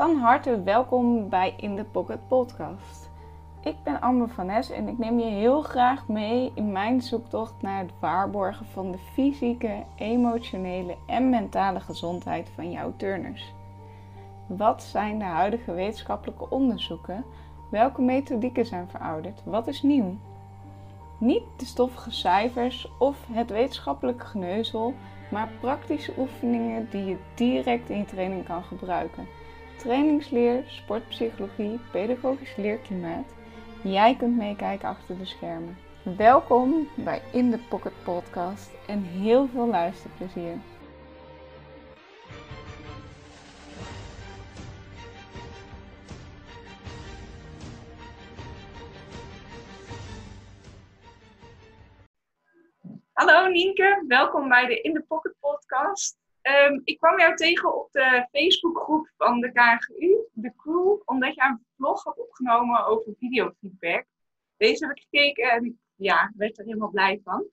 Van harte welkom bij In The Pocket Podcast. Ik ben Amber van Nes en ik neem je heel graag mee in mijn zoektocht naar het waarborgen van de fysieke, emotionele en mentale gezondheid van jouw turners. Wat zijn de huidige wetenschappelijke onderzoeken? Welke methodieken zijn verouderd? Wat is nieuw? Niet de stoffige cijfers of het wetenschappelijke geneuzel, maar praktische oefeningen die je direct in je training kan gebruiken. Trainingsleer, sportpsychologie, pedagogisch leerklimaat. Jij kunt meekijken achter de schermen. Welkom bij In The Pocket Podcast en heel veel luisterplezier. Hallo Nienke, welkom bij de In The Pocket Podcast. Um, ik kwam jou tegen op de Facebookgroep van de KGU, de crew, omdat je een vlog had opgenomen over videofeedback. Deze heb ik gekeken en ja, werd er helemaal blij van.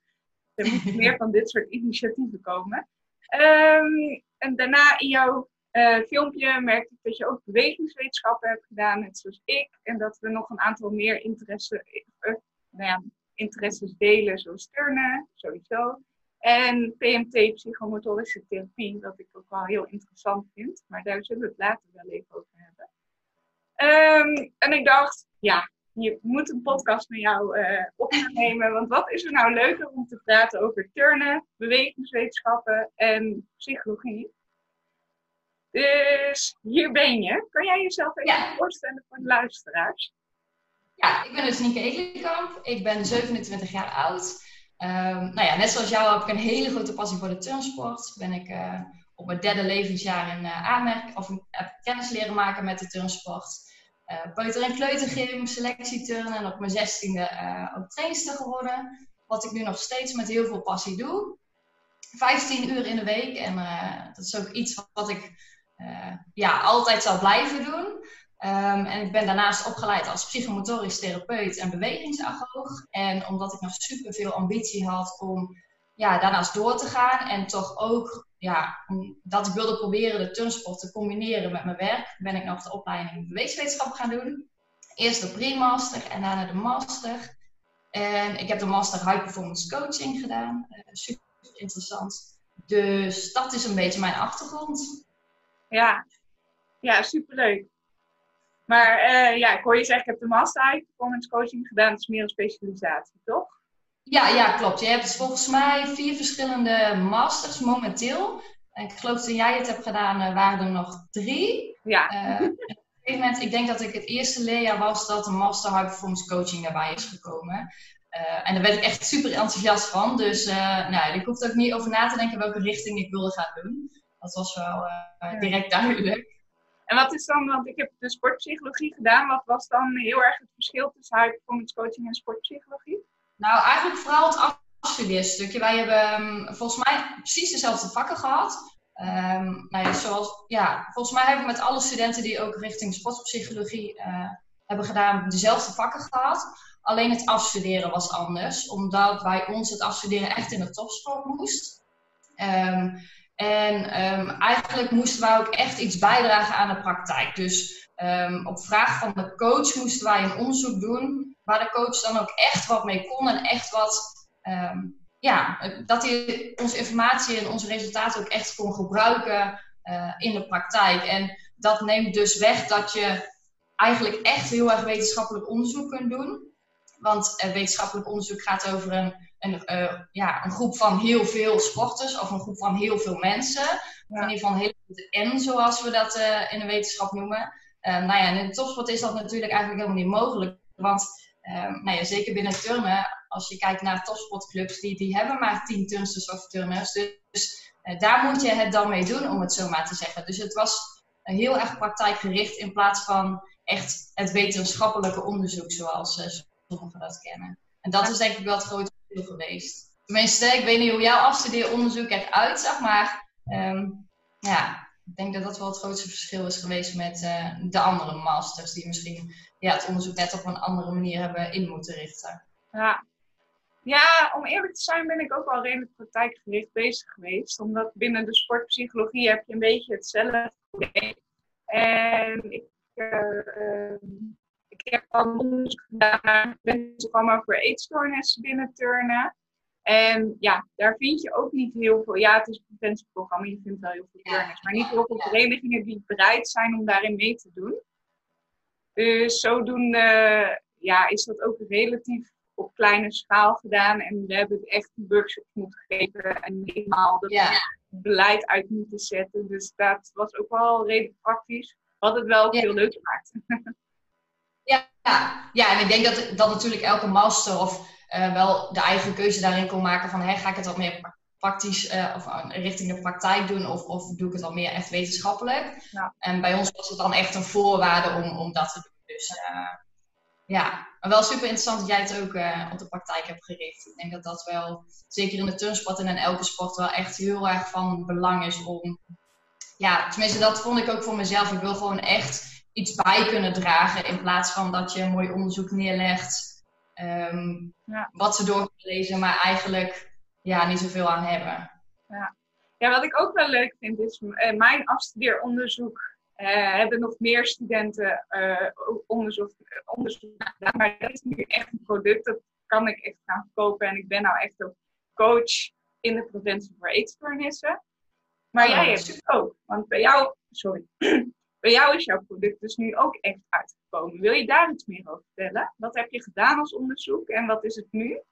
Er moeten meer van dit soort initiatieven komen. Um, en daarna in jouw uh, filmpje merkte ik dat je ook bewegingswetenschappen hebt gedaan, net zoals ik. En dat we nog een aantal meer interesse, uh, nou ja, interesses delen, zoals turnen, sowieso. En PMT, psychomotorische therapie, wat ik ook wel heel interessant vind. Maar daar zullen we het later wel even over hebben. Um, en ik dacht, ja, je moet een podcast met jou uh, opnemen. Want wat is er nou leuker om te praten over turnen, bewegingswetenschappen en psychologie? Dus hier ben je. Kan jij jezelf even ja. voorstellen voor de luisteraars? Ja, ik ben dus Nieke Ekelenkamp. Ik ben 27 jaar oud. Um, nou ja, net zoals jou heb ik een hele grote passie voor de turnsport. Ben ik uh, op mijn derde levensjaar in uh, aanmerk, of kennis leren maken met de turnsport. Uh, peuter- en kleutergym, selectieturnen en op mijn zestiende ook trainster geworden. Wat ik nu nog steeds met heel veel passie doe. 15 uur in de week en dat is ook iets wat ik ja, altijd zal blijven doen. Um, en ik ben daarnaast opgeleid als psychomotorisch therapeut en bewegingsagoog. En omdat ik nog super veel ambitie had om ja, daarnaast door te gaan en toch ook ja, dat ik wilde proberen de turnsport te combineren met mijn werk, ben ik nog de opleiding bewegingswetenschap gaan doen. Eerst de pre-master en daarna de master. En ik heb de master high performance coaching gedaan. Uh, super interessant. Dus dat is een beetje mijn achtergrond. Ja, ja superleuk. Maar uh, ja, ik hoor je zeggen, ik heb de Master High Performance Coaching gedaan. Het is meer een specialisatie, toch? Ja, ja, klopt. Je hebt dus volgens mij vier verschillende masters momenteel. En ik geloof toen jij het hebt gedaan, uh, waren er nog drie. Ja. Uh, op een gegeven moment, ik denk dat ik het eerste leerjaar was dat de Master High Performance Coaching daarbij is gekomen. en daar werd ik echt super enthousiast van. Dus nou, ik hoefde ook niet over na te denken welke richting ik wilde gaan doen. Dat was wel direct duidelijk. En wat is dan, want ik heb de sportpsychologie gedaan, wat was dan heel erg het verschil tussen high performance coaching en sportpsychologie? Nou, eigenlijk vooral het afstudeerstukje. Wij hebben um, volgens mij precies dezelfde vakken gehad. Um, nou ja, zoals, ja, volgens mij hebben we met alle studenten die ook richting sportpsychologie uh, hebben gedaan, dezelfde vakken gehad. Alleen het afstuderen was anders, omdat bij ons het afstuderen echt in de topsport moest. Um, en um, eigenlijk moesten wij ook echt iets bijdragen aan de praktijk. Dus um, op vraag van de coach moesten wij een onderzoek doen waar de coach dan ook echt wat mee kon en echt wat, um, ja, dat hij onze informatie en onze resultaten ook echt kon gebruiken uh, in de praktijk. En dat neemt dus weg dat je eigenlijk echt heel erg wetenschappelijk onderzoek kunt doen. Want uh, wetenschappelijk onderzoek gaat over een een, uh, ja, een groep van heel veel sporters of een groep van heel veel mensen. Ja. In ieder geval een hele N, zoals we dat uh, in de wetenschap noemen. Uh, nou ja, in de topsport is dat natuurlijk eigenlijk helemaal niet mogelijk. Want nou ja, zeker binnen turnen, als je kijkt naar topsportclubs, die, die hebben maar tien turnsters of turners. Dus, dus daar moet je het dan mee doen, om het zo maar te zeggen. Dus het was heel erg praktijkgericht in plaats van echt het wetenschappelijke onderzoek zoals sommigen dat kennen. En dat is denk ik wel het grote geweest. Tenminste, ik weet niet hoe jouw afstudeeronderzoek eruit zag, maar um, ja, ik denk dat dat wel het grootste verschil is geweest met uh, de andere masters, die misschien ja, het onderzoek net op een andere manier hebben in moeten richten. Ja. ja, om eerlijk te zijn ben ik ook wel redelijk praktijkgericht bezig geweest. Omdat binnen de sportpsychologie heb je een beetje hetzelfde En ik, uh, ik heb al onderzoek gedaan naar het preventieprogramma voor eetstoornissen binnen turnen. En ja, daar vind je ook niet heel veel. Ja, het is een preventieprogramma, je vindt wel heel veel turners, maar niet heel veel verenigingen die bereid zijn om daarin mee te doen. Dus zodoende ja, is dat ook relatief op kleine schaal gedaan. En we hebben het echt een workshop moeten geven en helemaal het beleid uit moeten zetten. Dus dat was ook wel redelijk praktisch. Wat het wel heel leuk gemaakt. ja, ja, en ik denk dat, dat natuurlijk elke master of uh, wel de eigen keuze daarin kon maken van hè, ga ik het wat meer praktisch uh, of richting de praktijk doen of, of doe ik het wat meer echt wetenschappelijk. Ja. En bij ons was het dan echt een voorwaarde om, om dat te doen. Dus uh, ja, maar wel super interessant dat jij het ook op de praktijk hebt gericht. Ik denk dat dat wel, zeker in de turnsport en in elke sport, wel echt heel erg van belang is om... Ja, tenminste dat vond ik ook voor mezelf. Ik wil gewoon echt iets bij kunnen dragen in plaats van dat je een mooi onderzoek neerlegt. Um, ja. Wat ze door lezen, maar eigenlijk ja, niet zoveel aan hebben. Ja. ja, wat ik ook wel leuk vind is, uh, mijn afstudeeronderzoek uh, hebben nog meer studenten uh, onderzoek, onderzoek gedaan. Maar dat is nu echt een product, dat kan ik echt gaan verkopen. En ik ben nou echt ook coach in de preventie voor eetstoornissen. Maar oh. jij hebt het ook. Want bij jou, sorry, bij jou is jouw product dus nu ook echt uitgekomen. Wil je daar iets meer over vertellen? Wat heb je gedaan als onderzoek en wat is het nu?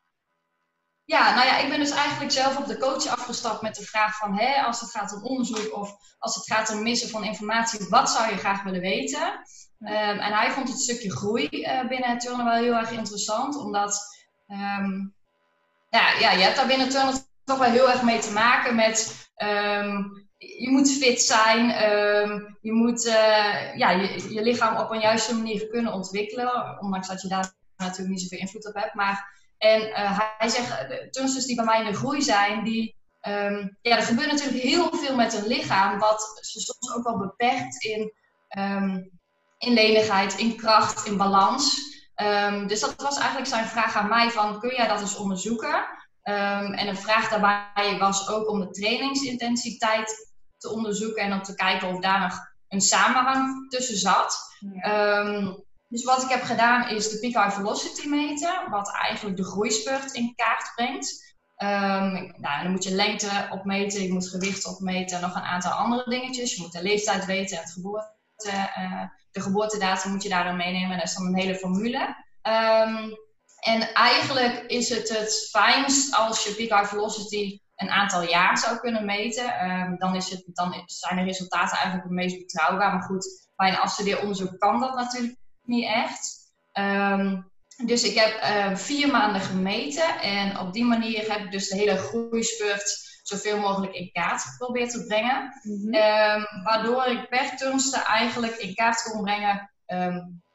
Ja, nou ja, ik ben dus eigenlijk zelf op de coach afgestapt met de vraag van, hè, als het gaat om onderzoek of als het gaat om missen van informatie, wat zou je graag willen weten? Um, en hij vond het stukje groei uh, binnen het turnen wel heel erg interessant, omdat, um, ja, ja, je hebt daar binnen turnen toch wel heel erg mee te maken met, um, je moet fit zijn, je moet uh, ja, je, lichaam op een juiste manier kunnen ontwikkelen, ondanks dat je daar natuurlijk niet zoveel invloed op hebt, maar en uh, hij zegt, de turnsters die bij mij in de groei zijn, die, um, ja, er gebeurt natuurlijk heel veel met hun lichaam, wat ze soms ook wel beperkt in, um, in lenigheid, in kracht, in balans. Dus dat was eigenlijk zijn vraag aan mij van, kun jij dat eens onderzoeken? En een vraag daarbij was ook om de trainingsintensiteit te onderzoeken en om te kijken of daar nog een samenhang tussen zat. Ja. Dus wat ik heb gedaan is de peak high velocity meten, wat eigenlijk de groeispurt in kaart brengt. Um, nou, dan moet je lengte opmeten, je moet gewicht opmeten en nog een aantal andere dingetjes. Je moet de leeftijd weten en het geboorte, uh, de geboortedatum moet je daarin meenemen. Dat is dan een hele formule. Um, en eigenlijk is het het fijnst als je peak high velocity een aantal jaar zou kunnen meten. Um, dan, is het, dan zijn de resultaten eigenlijk het meest betrouwbaar. Maar goed, bij een afstudeeronderzoek kan dat natuurlijk niet echt. Ehm, dus ik heb uh, vier maanden gemeten en op die manier heb ik dus de hele groeispurt zoveel mogelijk in kaart geprobeerd te brengen. Mm waardoor ik per turnste eigenlijk in kaart kon brengen,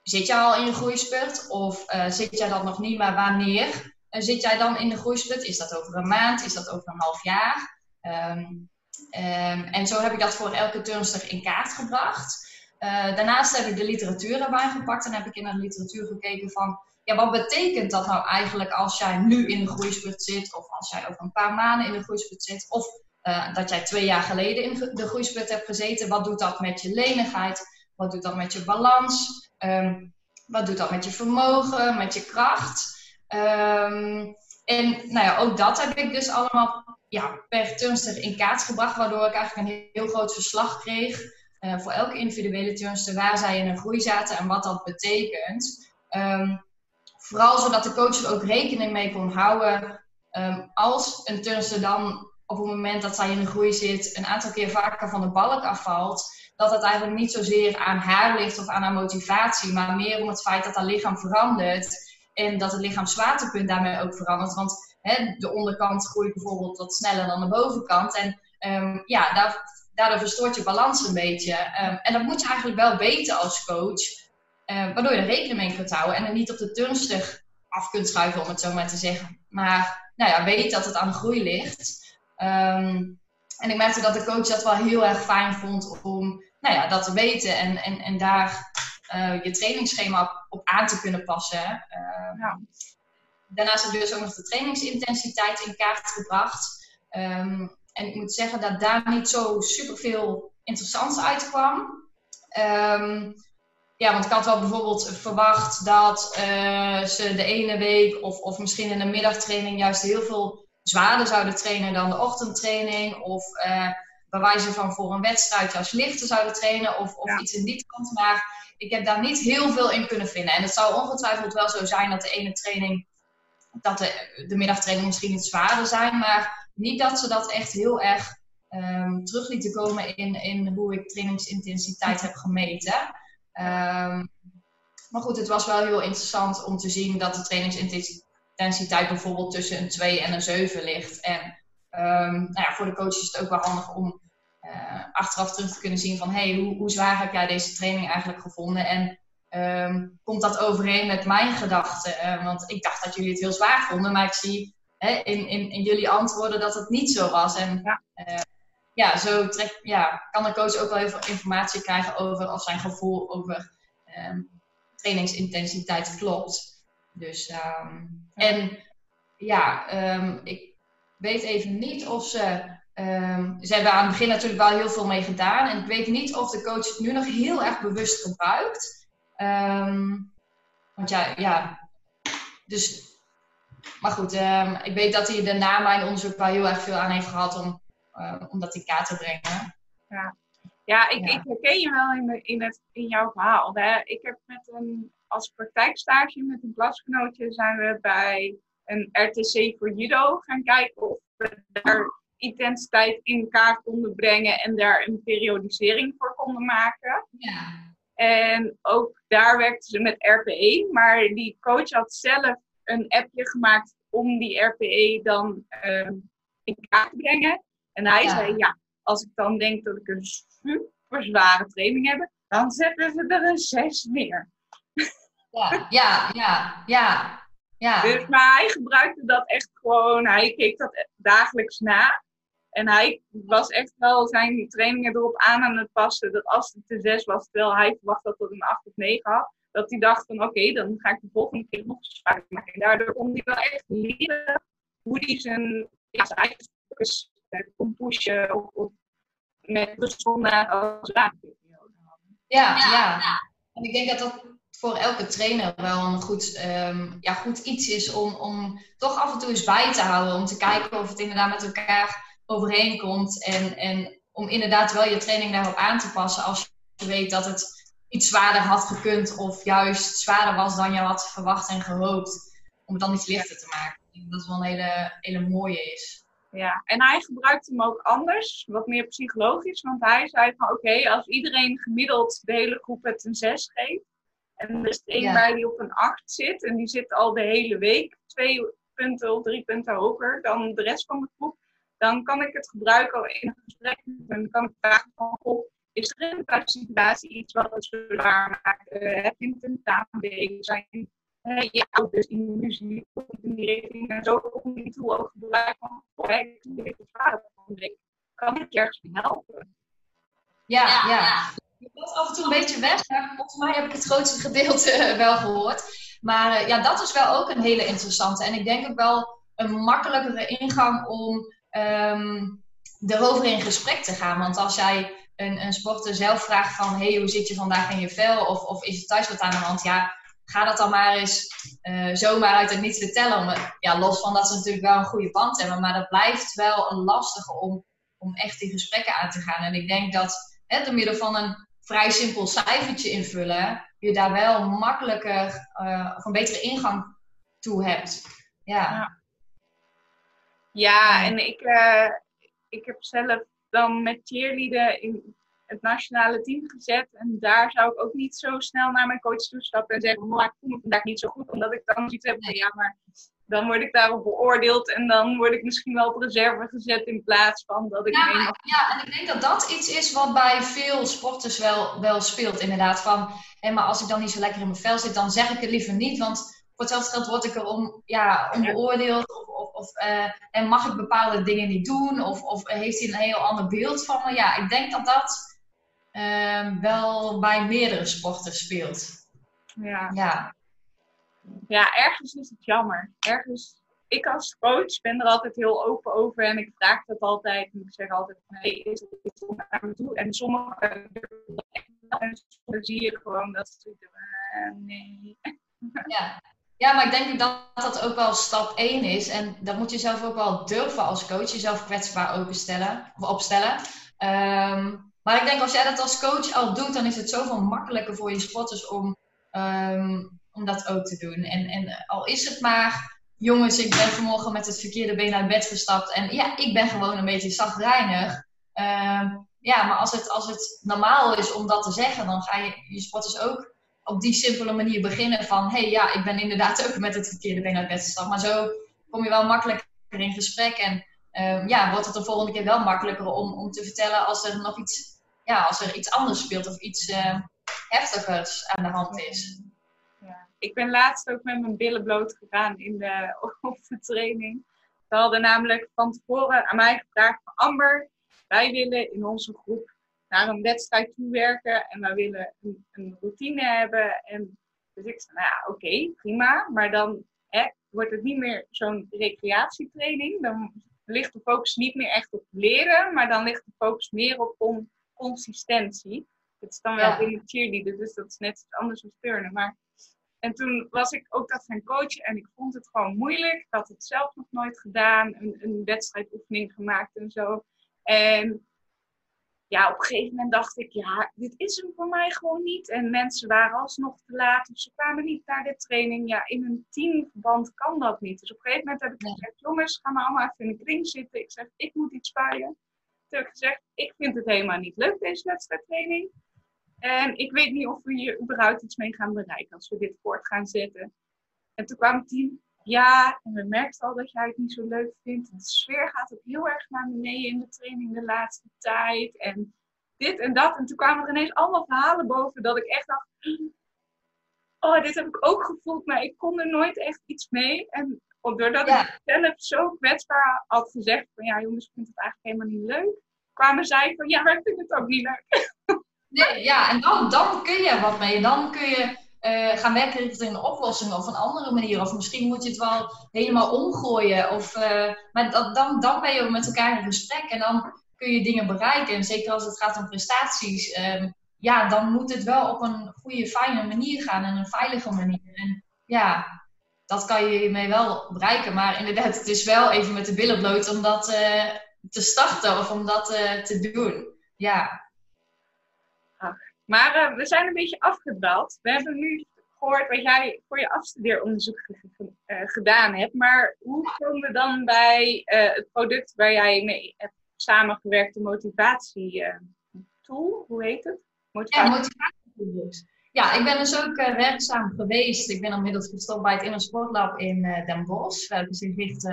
zit jij al in de groeispurt of uh, zit jij dat nog niet, maar wanneer uh, zit jij dan in de groeispurt? Is dat over een maand? Is dat over een half jaar? en zo heb ik dat voor elke turnster in kaart gebracht. Uh, daarnaast heb ik de literatuur erbij gepakt en heb ik in de literatuur gekeken van, ja, wat betekent dat nou eigenlijk als jij nu in de groeispurt zit, of als jij over een paar maanden in de groeispurt zit, of dat jij twee jaar geleden in de groeispurt hebt gezeten. Wat doet dat met je lenigheid? Wat doet dat met je balans? Um, wat doet dat met je vermogen, met je kracht? Um, en nou ja, ook dat heb ik dus allemaal ja, per turnster in kaart gebracht, waardoor ik eigenlijk een heel groot verslag kreeg uh, voor elke individuele turnster waar zij in een groei zaten en wat dat betekent. Um, vooral zodat de coach er ook rekening mee kon houden als een turnster dan op het moment dat zij in een groei zit een aantal keer vaker van de balk afvalt, dat het eigenlijk niet zozeer aan haar ligt of aan haar motivatie, maar meer om het feit dat haar lichaam verandert en dat het lichaam zwaartepunt daarmee ook verandert. Want hè, de onderkant groeit bijvoorbeeld wat sneller dan de bovenkant. En um, ja, daar daardoor verstoort je balans een beetje. Um, en dat moet je eigenlijk wel weten als coach, uh, waardoor je er rekening mee kunt houden en er niet op de turnstig af kunt schuiven, om het zo maar te zeggen. Maar nou ja, weet dat het aan de groei ligt. Um, en ik merkte dat de coach dat wel heel erg fijn vond om nou ja, dat te weten en, en, en daar uh, je trainingsschema op, op, aan te kunnen passen. Uh, ja. Daarnaast heb ik dus ook nog de trainingsintensiteit in kaart gebracht. Um, en ik moet zeggen dat daar niet zo super veel interessants uitkwam. Ehm, ja, want ik had wel bijvoorbeeld verwacht dat uh, ze de ene week of, of misschien in de middagtraining juist heel veel zwaarder zouden trainen dan de ochtendtraining. Of uh, bij wijze van voor een wedstrijd juist lichter zouden trainen of, of iets in die kant. Maar ik heb daar niet heel veel in kunnen vinden. En het zou ongetwijfeld wel zo zijn dat de ene training, dat de, de middagtraining misschien iets zwaarder zijn. Maar niet dat ze dat echt heel erg um, terug lieten komen in, in hoe ik trainingsintensiteit heb gemeten. Um, maar goed, het was wel heel interessant om te zien dat de trainingsintensiteit bijvoorbeeld tussen een 2 en een 7 ligt. En um, nou ja, voor de coach is het ook wel handig om uh, achteraf terug te kunnen zien van hey, hoe, hoe, zwaar heb jij deze training eigenlijk gevonden? En um, komt dat overeen met mijn gedachten? Uh, want ik dacht dat jullie het heel zwaar vonden, maar ik zie hè, in, in, in jullie antwoorden dat het niet zo was. En ja. Uh, ja, zo trek, ja, kan de coach ook wel heel veel informatie krijgen over of zijn gevoel over um, trainingsintensiteit klopt. Dus, um, en ja, um, ik weet even niet of ze. ze hebben aan het begin natuurlijk wel heel veel mee gedaan. En ik weet niet of de coach het nu nog heel erg bewust gebruikt. want ja, ja. Dus. Maar goed, ik weet dat hij daarna mijn onderzoek wel heel erg veel aan heeft gehad om uh, om dat in kaart te brengen. Ja, ja, ik, ik herken je wel in, de, in, het, in jouw verhaal. Hè? Ik heb met een, als praktijkstage met een klasgenootje zijn we bij een RTC voor judo gaan kijken of we daar intensiteit in kaart konden brengen en daar een periodisering voor konden maken. Ja. En ook daar werkten ze met RPE, maar die coach had zelf een appje gemaakt om die RPE dan uh, in kaart te brengen. En hij zei, ja, als ik dan denk dat ik een super zware training heb, dan zetten ze er een 6 neer. Ja, ja, ja, ja. ja. Dus, maar hij gebruikte dat echt gewoon, hij keek dat dagelijks na. En hij was echt wel zijn trainingen erop aan aan het passen. Dat als het een 6 was, terwijl hij verwacht dat het een 8 of 9 had. Dat hij dacht van oké, dan ga ik de volgende keer nog zwaarder maken. En daardoor kon hij wel echt leren hoe hij zijn, ja, zijn eigen focus kon pushen of, of met gezonde als ja, ja, ja. En ik denk dat dat voor elke trainer wel een goed, um, ja, goed iets is om, om toch af en toe eens bij te houden. Om te kijken of het inderdaad met elkaar overeenkomt. En, en om inderdaad wel je training daarop aan te passen als je weet dat het iets zwaarder had gekund. Of juist zwaarder was dan je had verwacht en gehoopt. Om het dan iets lichter te maken. Dat het wel een hele, hele mooie is. Ja, en hij gebruikte hem ook anders, wat meer psychologisch. Want hij zei van oké, als iedereen gemiddeld de hele groep het een 6 geeft. En er is één bij die op een 8 zit. En die zit al de hele week twee punten of drie punten hoger dan de rest van de groep. Dan kan ik het gebruiken in een gesprek. En dan kan ik vragen van goh, is er in de situatie iets wat het maakt? Uh, heb je een tentamen zijn uh, je ouders in de muziek in die richting en zo om die tool ook gebruiken van ik kan ik je ergens mee helpen? Ja, ja. ja. Je was af en toe een beetje weg, maar volgens mij heb ik het grootste gedeelte eh, wel gehoord. Maar uh, ja, dat is wel ook een hele interessante. En ik denk ook wel een makkelijkere ingang om um, erover in gesprek te gaan. Want als jij een, een sporter zelf vraagt van... hey, hoe zit je vandaag in je vel? Of, of is er thuis wat aan de hand? Ja, ga dat dan maar eens uh, zomaar uit het niets vertellen. ja, los van dat ze natuurlijk wel een goede band hebben, maar dat blijft wel een lastige om, om echt die gesprekken aan te gaan. En ik denk dat hè, door middel van een vrij simpel cijfertje invullen, je daar wel makkelijker uh, of een betere ingang toe hebt. Ja, ja. ja en ik, uh, ik heb zelf dan met cheerleaden in, het nationale team gezet. En daar zou ik ook niet zo snel naar mijn coach toestappen en zeggen, maar ik voel me vandaag niet zo goed. Omdat ik dan zoiets heb ja, maar dan word ik daarop beoordeeld. En dan word ik misschien wel op reserve gezet in plaats van dat ik... Ja, maar, ja en ik denk dat dat iets is wat bij veel sporters wel, wel speelt inderdaad. Van, hé, maar als ik dan niet zo lekker in mijn vel zit, dan zeg ik het liever niet. Want voor hetzelfde geld word ik er om, ja, om beoordeeld. Of, of, of uh, en mag ik bepaalde dingen niet doen? Of, of heeft hij een heel ander beeld van me? Ja, ik denk dat dat Ehm, wel bij meerdere sporten speelt. Ja. ja. Ja, ergens is het jammer. Ergens, ik als coach ben er altijd heel open over en ik vraag dat altijd. En ik zeg altijd: nee, is het iets om naar me toe? En sommigen dan zie je gewoon dat ze uh, nee. Ja. ja, maar ik denk dat dat ook wel stap 1 is. En dat moet je zelf ook wel durven als coach, jezelf kwetsbaar openstellen, of opstellen. Um, maar ik denk als jij dat als coach al doet, dan is het zoveel makkelijker voor je sporters om, um, om dat ook te doen. En, en al is het maar, jongens, ik ben vanmorgen met het verkeerde been uit bed gestapt. En ja, ik ben gewoon een beetje zagrijnig. Uh, ja, maar als het, als het normaal is om dat te zeggen, dan ga je je sporters ook op die simpele manier beginnen van... hé, hey, ja, ik ben inderdaad ook met het verkeerde been uit bed gestapt. Maar zo kom je wel makkelijker in gesprek en um, ja, wordt het de volgende keer wel makkelijker om, om te vertellen als er nog iets, ja, als er iets anders speelt of iets uh, heftigers aan de hand is. Ik ben laatst ook met mijn billen bloot gegaan in de, op de training. Ze hadden namelijk van tevoren aan mij gevraagd van Amber, wij willen in onze groep naar een wedstrijd toe werken en wij willen een, een routine hebben. En dus ik zei, nou ja, oké, prima. Maar dan hè, wordt het niet meer zo'n recreatietraining. Dan ligt de focus niet meer echt op leren, maar dan ligt de focus meer op consistentie. Het is dan wel ja. binnen cheerleader, dus dat is net iets anders dan turnen. Maar... En toen was ik ook dat gaan coachen en ik vond het gewoon moeilijk. Ik had het zelf nog nooit gedaan, een, een wedstrijdoefening gemaakt en zo. En ja, op een gegeven moment dacht ik, ja, dit is hem voor mij gewoon niet. En mensen waren alsnog te laat of ze kwamen niet naar de training. Ja, in een teamverband kan dat niet. Dus op een gegeven moment heb ik gezegd, jongens, ga maar allemaal even in de kring zitten. Ik zeg, ik moet iets spuien. Toen heb ik gezegd, ik vind het helemaal niet leuk, deze wedstrijdtraining. En ik weet niet of we hier überhaupt iets mee gaan bereiken als we dit voort gaan zetten. En toen kwam het team, ja, en we merken al dat jij het niet zo leuk vindt. De sfeer gaat ook heel erg naar beneden in de training de laatste tijd. En dit en dat. En toen kwamen er ineens allemaal verhalen boven dat ik echt dacht... Oh, dit heb ik ook gevoeld, maar ik kon er nooit echt iets mee. En doordat ik zelf zo kwetsbaar had gezegd van... Ja, jongens, ik vind het eigenlijk helemaal niet leuk. Kwamen zij van, ja, maar ik vind het ook niet leuk. Nee, ja, en dan, dan kun je wat mee. Dan kun je uh, gaan werken richting een oplossing of een andere manier. Of misschien moet je het wel helemaal omgooien. Of, uh, maar dan, dan ben je met elkaar in gesprek en dan kun je dingen bereiken. En zeker als het gaat om prestaties, um, ja, dan moet het wel op een goede, fijne manier gaan en een veilige manier. En ja, dat kan je hiermee wel bereiken. Maar inderdaad, het is wel even met de billen bloot om dat uh, te starten of om dat te doen. Ja. Maar uh, we zijn een beetje afgedwaald. We hebben nu gehoord wat jij voor je afstudeeronderzoek uh, gedaan hebt. Maar hoe komen we dan bij uh, het product waar jij mee hebt samengewerkt, de motivatie-tool? Hoe heet het? Motivatie. Ja, ja, ik ben dus ook werkzaam geweest. Ik ben inmiddels gestopt bij het Inner Sportlab in Den Bosch. We hebben zich gericht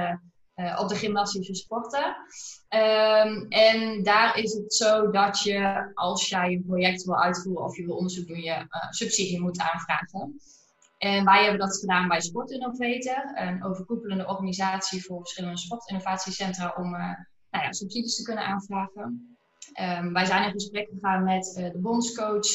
uh, op de gymnastische sporten. Um, en daar is het zo dat je, als jij een project wil uitvoeren of je wil onderzoek doen, je uh, subsidie moet aanvragen. En wij hebben dat gedaan bij Sport Innovator, een overkoepelende organisatie voor verschillende sportinnovatiecentra om uh, nou ja, subsidies te kunnen aanvragen. Um, wij zijn in gesprek gegaan met de bondscoach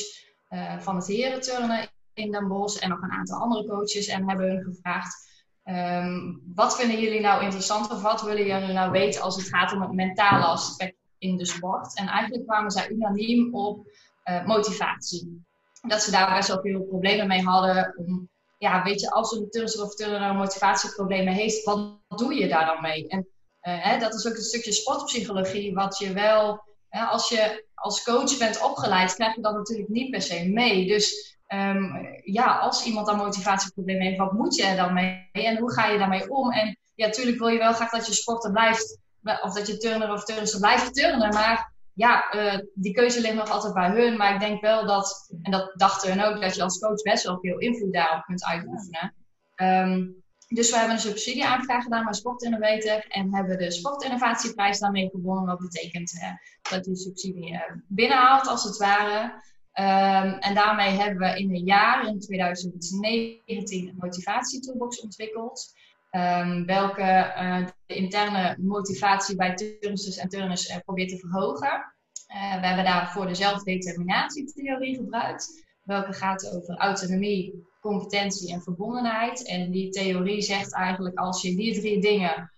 van het herenturnen in Den Bosch en nog een aantal andere coaches en hebben hun gevraagd Um, wat vinden jullie nou interessant of wat willen jullie nou weten als het gaat om het mentale aspect in de sport? En eigenlijk kwamen zij unaniem op uh, motivatie. Dat ze daar best wel veel problemen mee hadden. Om, ja, weet je, als een turnster of turner nou motivatieproblemen heeft, wat doe je daar dan mee? En uh, hè, dat is ook een stukje sportpsychologie, wat je wel, hè, als je als coach bent opgeleid, krijg je dat natuurlijk niet per se mee. Dus um, ja, als iemand dan motivatieproblemen heeft, wat moet je er dan mee en hoe ga je daarmee om? En ja, natuurlijk wil je wel graag dat je sporter blijft, of dat je turner of turnster blijft turnen, maar ja, uh, die keuze ligt nog altijd bij hun. Maar ik denk wel dat, en dat dachten hun ook, dat je als coach best wel veel invloed daarop kunt uitoefenen. Um, dus we hebben een subsidieaanvraag gedaan bij Sportinnovator en hebben de Sportinnovatieprijs daarmee gewonnen. Wat betekent uh, dat je subsidie uh, binnenhaalt, als het ware. Um, en daarmee hebben we in een jaar, in 2019, een motivatietoolbox ontwikkeld. Um, welke uh, de interne motivatie bij turnsters en turners uh, probeert te verhogen. Uh, we hebben daarvoor de zelfdeterminatietheorie gebruikt. Welke gaat over autonomie, competentie en verbondenheid. En die theorie zegt eigenlijk als je die drie dingen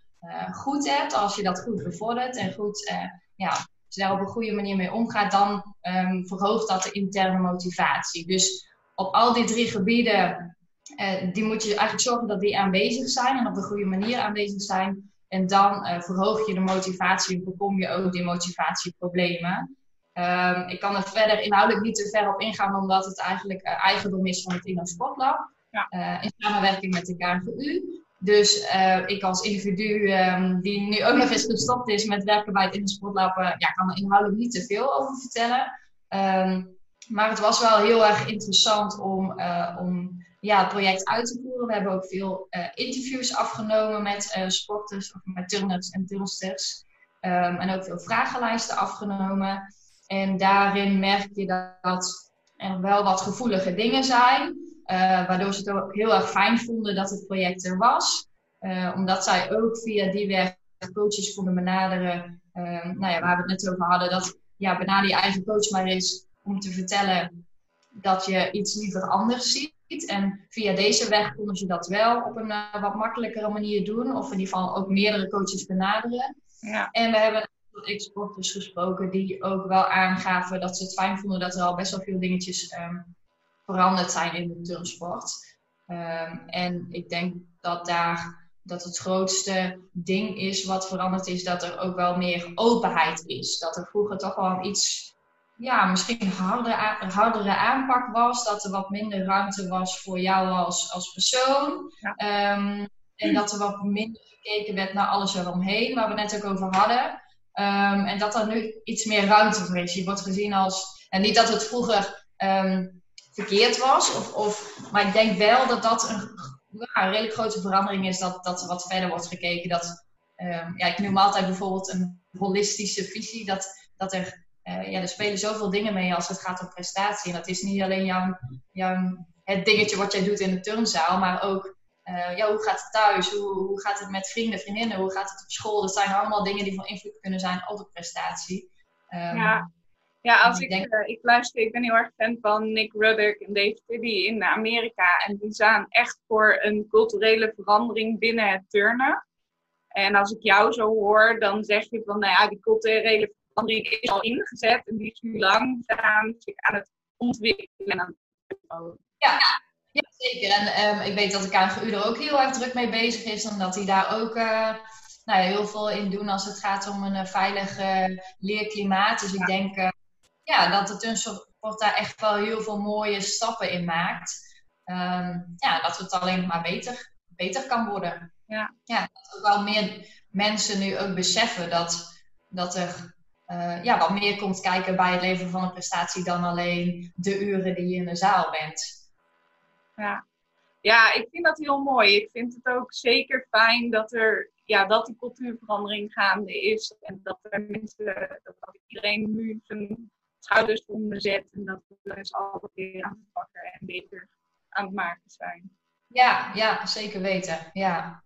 goed hebt, als je dat goed bevordert en goed ja, je daar op een goede manier mee omgaat, dan ehm, verhoogt dat de interne motivatie. Dus op al die drie gebieden, uh, die moet je eigenlijk zorgen dat die aanwezig zijn en op de goede manier aanwezig zijn. En dan uh, verhoog je de motivatie en voorkom je ook die motivatieproblemen. Um, ik kan er verder inhoudelijk niet te ver op ingaan, omdat het eigenlijk uh, eigendom is van het Inno Sportlab. Ja. in samenwerking met de KNVU. Dus uh, ik als individu um, die nu ook nog eens gestopt is met werken bij het Innosportlab, uh, ja, kan er inhoudelijk niet te veel over vertellen. Um, maar het was wel heel erg interessant om, uh, om ja, het project uit te voeren. We hebben ook veel interviews afgenomen met sporters of met turners en turnsters. Um, en ook veel vragenlijsten afgenomen. En daarin merk je dat er wel wat gevoelige dingen zijn. Uh, waardoor ze het ook heel erg fijn vonden dat het project er was. Uh, omdat zij ook via die weg coaches konden benaderen. Uh, nou ja, waar we het net over hadden. Dat ja, benader je eigen coach maar eens om te vertellen dat je iets liever anders ziet. En via deze weg konden ze dat wel op een wat makkelijkere manier doen. Of in ieder geval ook meerdere coaches benaderen. Ja. En we hebben exporters gesproken die ook wel aangaven dat ze het fijn vonden dat er al best wel veel dingetjes um, veranderd zijn in de turnsport. Um, en ik denk dat daar dat het grootste ding is wat veranderd is, dat er ook wel meer openheid is. Dat er vroeger toch wel iets, ja, misschien hardere, hardere aanpak was. Dat er wat minder ruimte was voor jou als, als persoon. Ja. Um, en dat er wat minder gekeken werd naar alles eromheen, waar we net ook over hadden. Um, en dat er nu iets meer ruimte voor is. Je wordt gezien als. En niet dat het vroeger um, verkeerd was. Of, of, maar ik denk wel dat dat een, een redelijk grote verandering is. Dat, dat er wat verder wordt gekeken. Dat, um, ja, ik noem altijd bijvoorbeeld een holistische visie. Dat, dat er, uh, ja, er spelen zoveel dingen mee als het gaat om prestatie. En dat is niet alleen jouw, jouw, het dingetje wat jij doet in de turnzaal. Maar ook uh, ja, hoe gaat het thuis? Hoe, hoe gaat het met vrienden, vriendinnen? Hoe gaat het op school? Dat zijn allemaal dingen die van invloed kunnen zijn op de prestatie. Um, ja. Ja, als ik, denk... uh, ik luister, ik ben heel erg fan van Nick Ruddock en Dave Tiddy in Amerika. En die staan echt voor een culturele verandering binnen het turnen. En als ik jou zo hoor, dan zeg je van, nou ja, die culturele verandering is al ingezet. En die is nu langzaam zich aan het ontwikkelen en aan Ja, ja, zeker. En um, ik weet dat de KNGU er ook heel erg druk mee bezig is. En dat die daar ook uh, nou ja, heel veel in doen als het gaat om een uh, veilig uh, leerklimaat. Dus ik denk ja, dat de Tunsport daar echt wel heel veel mooie stappen in maakt. Um, ja, dat het alleen maar beter, beter kan worden. Ja. ja, dat ook wel meer mensen nu ook beseffen dat, dat er ja, wat meer komt kijken bij het leveren van een prestatie dan alleen de uren die je in de zaal bent. Ja. ja, ik vind dat heel mooi. Ik vind het ook zeker fijn dat er ja, dat die cultuurverandering gaande is. En dat er mensen, dat iedereen nu zijn schouders zet. En dat we dus altijd weer aan het pakken en beter aan het maken zijn. Ja, ja zeker weten. Ja.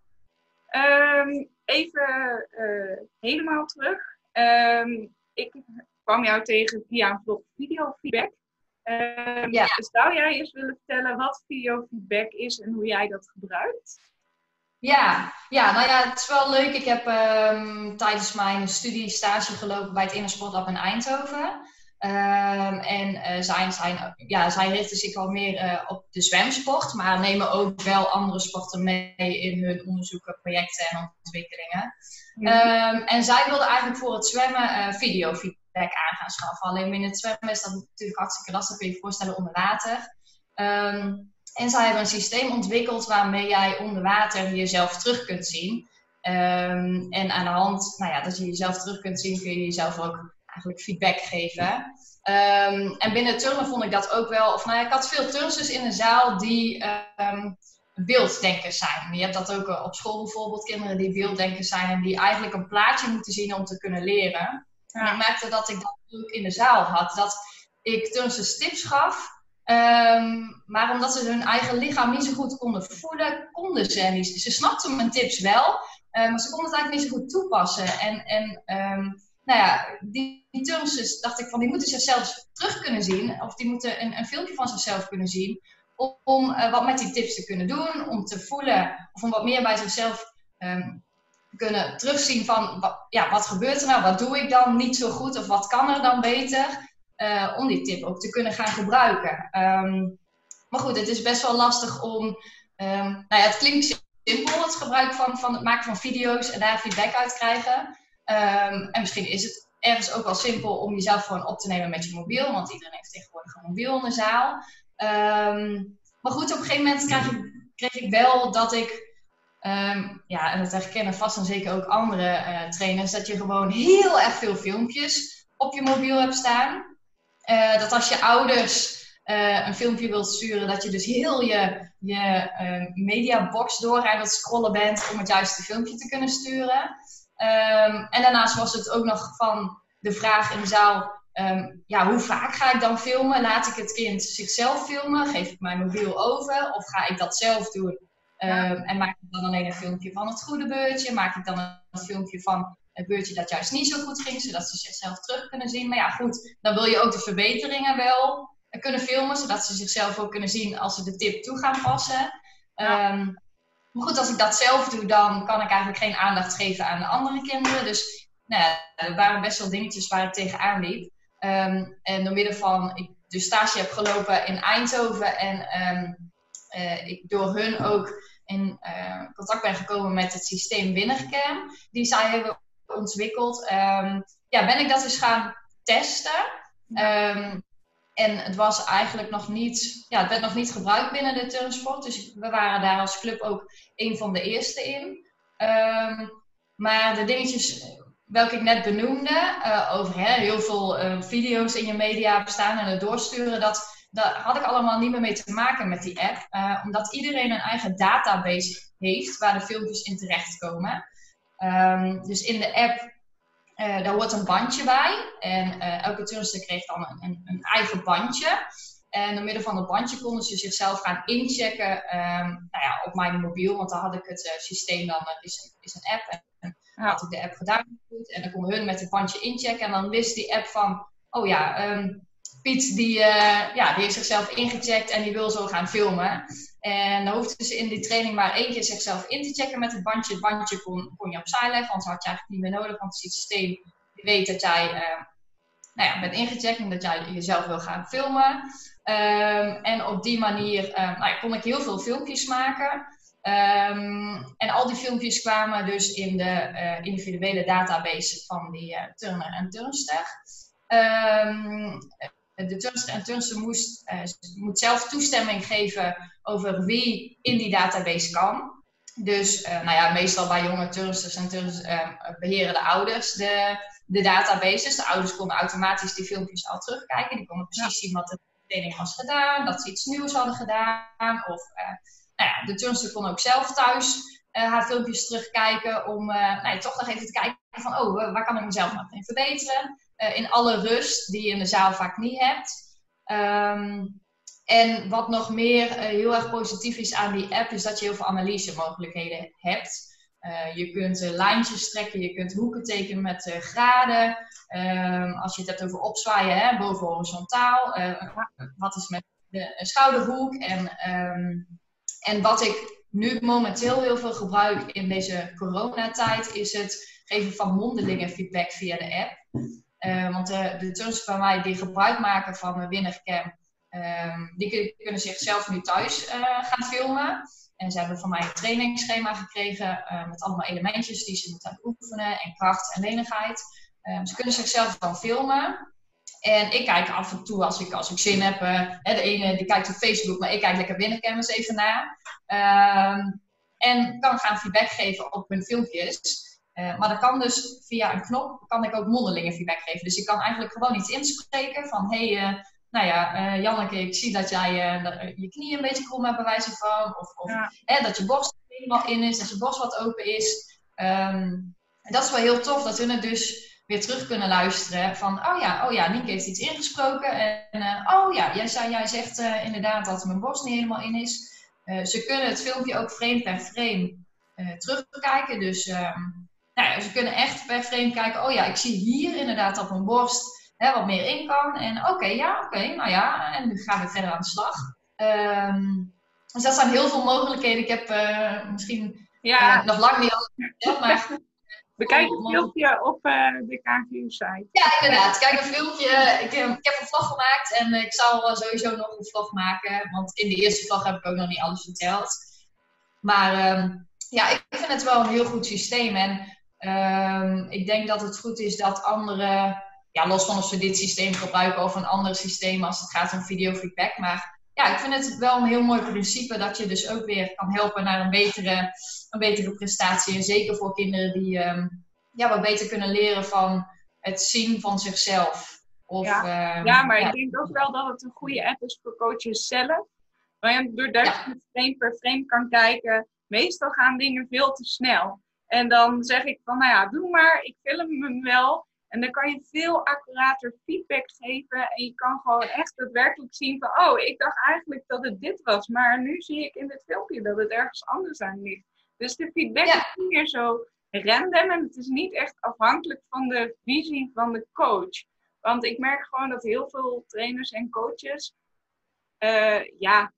Um, even uh, helemaal terug. Um, ik kwam jou tegen via een vlog video feedback. Uh, ja. Dus zou jij eens willen vertellen wat biofeedback is en hoe jij dat gebruikt? Ja, ja, nou ja, het is wel leuk. Ik heb um, tijdens mijn studie stage gelopen bij het Inner Sportlab in Eindhoven. Um, en uh, zij, zijn, ja, zij richten zich al meer uh, op de zwemsport, maar nemen ook wel andere sporten mee in hun onderzoeken, projecten en ontwikkelingen. Um, en zij wilden eigenlijk voor het zwemmen uh, video aan gaan schaffen. Alleen in het zwemmen is dat natuurlijk hartstikke lastig, kun je je voorstellen, onder water. Um, en zij hebben een systeem ontwikkeld waarmee jij onder water jezelf terug kunt zien. En aan de hand, nou ja, dat je jezelf terug kunt zien, kun je jezelf ook eigenlijk feedback geven. Um, en binnen turnen vond ik dat ook wel, of nou ik had veel turnsters in de zaal die um, beelddenkers zijn. Je hebt dat ook op school bijvoorbeeld, kinderen die beelddenkers zijn en die eigenlijk een plaatje moeten zien om te kunnen leren. En ik merkte dat ik dat ook in de zaal had. Dat ik turnsters tips gaf. Um, maar omdat ze hun eigen lichaam niet zo goed konden voelen, konden ze niet. Ze snapten mijn tips wel, um, maar ze konden het eigenlijk niet zo goed toepassen. En, en um, nou ja, die, die turnsters dacht ik van, die moeten zichzelf terug kunnen zien. Of die moeten een, een filmpje van zichzelf kunnen zien. Om, uh, wat met die tips te kunnen doen, om te voelen. Of om wat meer bij zichzelf kunnen terugzien van ja, wat gebeurt er nou, wat doe ik dan niet zo goed of wat kan er dan beter, uh, om die tip ook te kunnen gaan gebruiken. Ehm, maar goed, het is best wel lastig om, um, nou ja, het klinkt simpel, het gebruik van, van het maken van video's en daar feedback uit krijgen. Um, en misschien is het ergens ook wel simpel om jezelf gewoon op te nemen met je mobiel, want iedereen heeft tegenwoordig een mobiel in de zaal. maar goed, op een gegeven moment kreeg ik, ik wel dat ik Um, ja, en dat herkennen vast en zeker ook andere uh, trainers, dat je gewoon heel erg veel filmpjes op je mobiel hebt staan. Uh, dat als je ouders uh, een filmpje wilt sturen, dat je dus heel je, je mediabox door aan scrollen bent om het juiste filmpje te kunnen sturen. Um, en daarnaast was het ook nog van de vraag in de zaal, um, ja, hoe vaak ga ik dan filmen? Laat ik het kind zichzelf filmen? Geef ik mijn mobiel over? Of ga ik dat zelf doen? Um, en maak ik dan alleen een filmpje van het goede beurtje? Maak ik dan een filmpje van het beurtje dat juist niet zo goed ging, zodat ze zichzelf terug kunnen zien? Maar ja, goed, dan wil je ook de verbeteringen wel kunnen filmen, zodat ze zichzelf ook kunnen zien als ze de tip toe gaan passen. Um, maar goed, als ik dat zelf doe, dan kan ik eigenlijk geen aandacht geven aan de andere kinderen. Dus nou ja, er waren best wel dingetjes waar ik tegenaan liep. Um, en door middel van, ik de stage heb gelopen in Eindhoven en uh, ik door hun ook in uh, contact ben gekomen met het systeem Winnercam, die zij hebben ontwikkeld, um, ja, ben ik dat eens gaan testen. Um, en het was eigenlijk nog niet, ja, het werd nog niet gebruikt binnen de turnsport. Dus we waren daar als club ook een van de eerste in. Um, maar de dingetjes welke ik net benoemde, uh, over hè, heel veel uh, video's in je media bestaan en het doorsturen, dat daar had ik allemaal niet meer mee te maken met die app. Omdat iedereen een eigen database heeft waar de filmpjes in terechtkomen. Um, dus in de app, uh, daar hoort een bandje bij. En uh, elke turnster kreeg dan een, een, een, eigen bandje. En door middel van dat bandje konden ze zichzelf gaan inchecken um, nou ja, op mijn mobiel. Want dan had ik het systeem dan, is, is een app. En dan had ik de app gedaan. En dan konden hun met het bandje inchecken. En dan wist die app van, oh ja... Um, Piet die, uh, ja, die heeft zichzelf ingecheckt en die wil zo gaan filmen. En dan hoefde ze in die training maar één keer zichzelf in te checken met het bandje. Het bandje kon, kon je opzij leggen, anders had je eigenlijk niet meer nodig. Want het systeem weet dat jij uh, nou ja, bent ingecheckt en dat jij jezelf wil gaan filmen. Um, en op die manier uh, nou kon ik heel veel filmpjes maken. Um, en al die filmpjes kwamen dus in de individuele database van die turner en turnster. De turnster en turnster moest, uh, moet zelf toestemming geven over wie in die database kan. Dus uh, nou ja, meestal bij jonge turnsters en turnsters uh, beheren de ouders de, de databases. De ouders konden automatisch die filmpjes al terugkijken. Die konden precies zien wat de training was gedaan, dat ze iets nieuws hadden gedaan. Of nou ja, de turnster kon ook zelf thuis haar filmpjes terugkijken om nou ja, toch nog even te kijken van, oh, waar kan ik mezelf nog in verbeteren? Uh, in alle rust die je in de zaal vaak niet hebt. Um, en wat nog meer uh, heel erg positief is aan die app, is dat je heel veel analyse mogelijkheden hebt. Uh, je kunt lijntjes trekken, je kunt hoeken tekenen met graden. Um, als je het hebt over opzwaaien, hè, boven horizontaal. wat is met de schouderhoek? En, um, en wat ik nu momenteel heel veel gebruik in deze coronatijd, is het geven van mondelinge feedback via de app. Uh, want de, de van mij die gebruik maken van mijn Winnercam, um, die kunnen zichzelf nu thuis uh, gaan filmen. En ze hebben van mij een trainingsschema gekregen uh, met allemaal elementjes die ze moeten oefenen en kracht en lenigheid. Um, ze kunnen zichzelf dan filmen. En ik kijk af en toe als ik, als ik zin heb. de ene die kijkt op Facebook, maar ik kijk lekker Winnercam eens even na. Um, en kan gaan feedback geven op hun filmpjes. Uh, maar dat kan dus via een knop, kan ik ook mondelinge feedback geven. Dus ik kan eigenlijk gewoon iets inspreken van, hé, hey, uh, nou ja, uh, Janneke, ik zie dat jij je knie een beetje krom hebt bij wijze van. Of, of hè, dat je borst helemaal in is, dat je borst wat open is. Um, dat is wel heel tof, dat hun het dus weer terug kunnen luisteren. Van, oh ja, oh ja, Nienke heeft iets ingesproken. En, oh ja, jij, zei, jij zegt inderdaad dat mijn borst niet helemaal in is. ze kunnen het filmpje ook frame per frame terugkijken. Dus... Um, nou ze kunnen echt per frame kijken. Oh ja, ik zie hier inderdaad dat mijn borst hè, wat meer in kan. En oké, ja, oké, nou ja. En nu gaan we verder aan de slag. Um, dus dat zijn heel veel mogelijkheden. Ik heb uh, misschien Ja. Uh, nog lang niet alles maar... Bekijk een filmpje op uh, de KVU-site. Ja, inderdaad. Kijk een filmpje. Ik, ik, heb een vlog gemaakt en ik zal sowieso nog een vlog maken. Want in de eerste vlog heb ik ook nog niet alles verteld. Maar um, ja, ik vind het wel een heel goed systeem. En um, ik denk dat het goed is dat anderen, ja, los van of ze dit systeem gebruiken of een ander systeem als het gaat om videofeedback. Maar ja, ik vind het wel een heel mooi principe dat je dus ook weer kan helpen naar een betere, een betere prestatie. En zeker voor kinderen die um, ja, wat beter kunnen leren van het zien van zichzelf. Of, ja. Um, ja, maar ja. ik denk ook wel dat het een goede app is voor coaches zelf. Want doordat ja. je frame per frame kan kijken, meestal gaan dingen veel te snel. En dan zeg ik van, nou ja, doe maar, ik film hem wel. En dan kan je veel accurater feedback geven. En je kan gewoon echt daadwerkelijk zien van, oh, ik dacht eigenlijk dat het dit was. Maar nu zie ik in dit filmpje dat het ergens anders aan ligt. Dus de feedback ja. is niet meer zo random. En het is niet echt afhankelijk van de visie van de coach. Want ik merk gewoon dat heel veel trainers en coaches, uh, ja,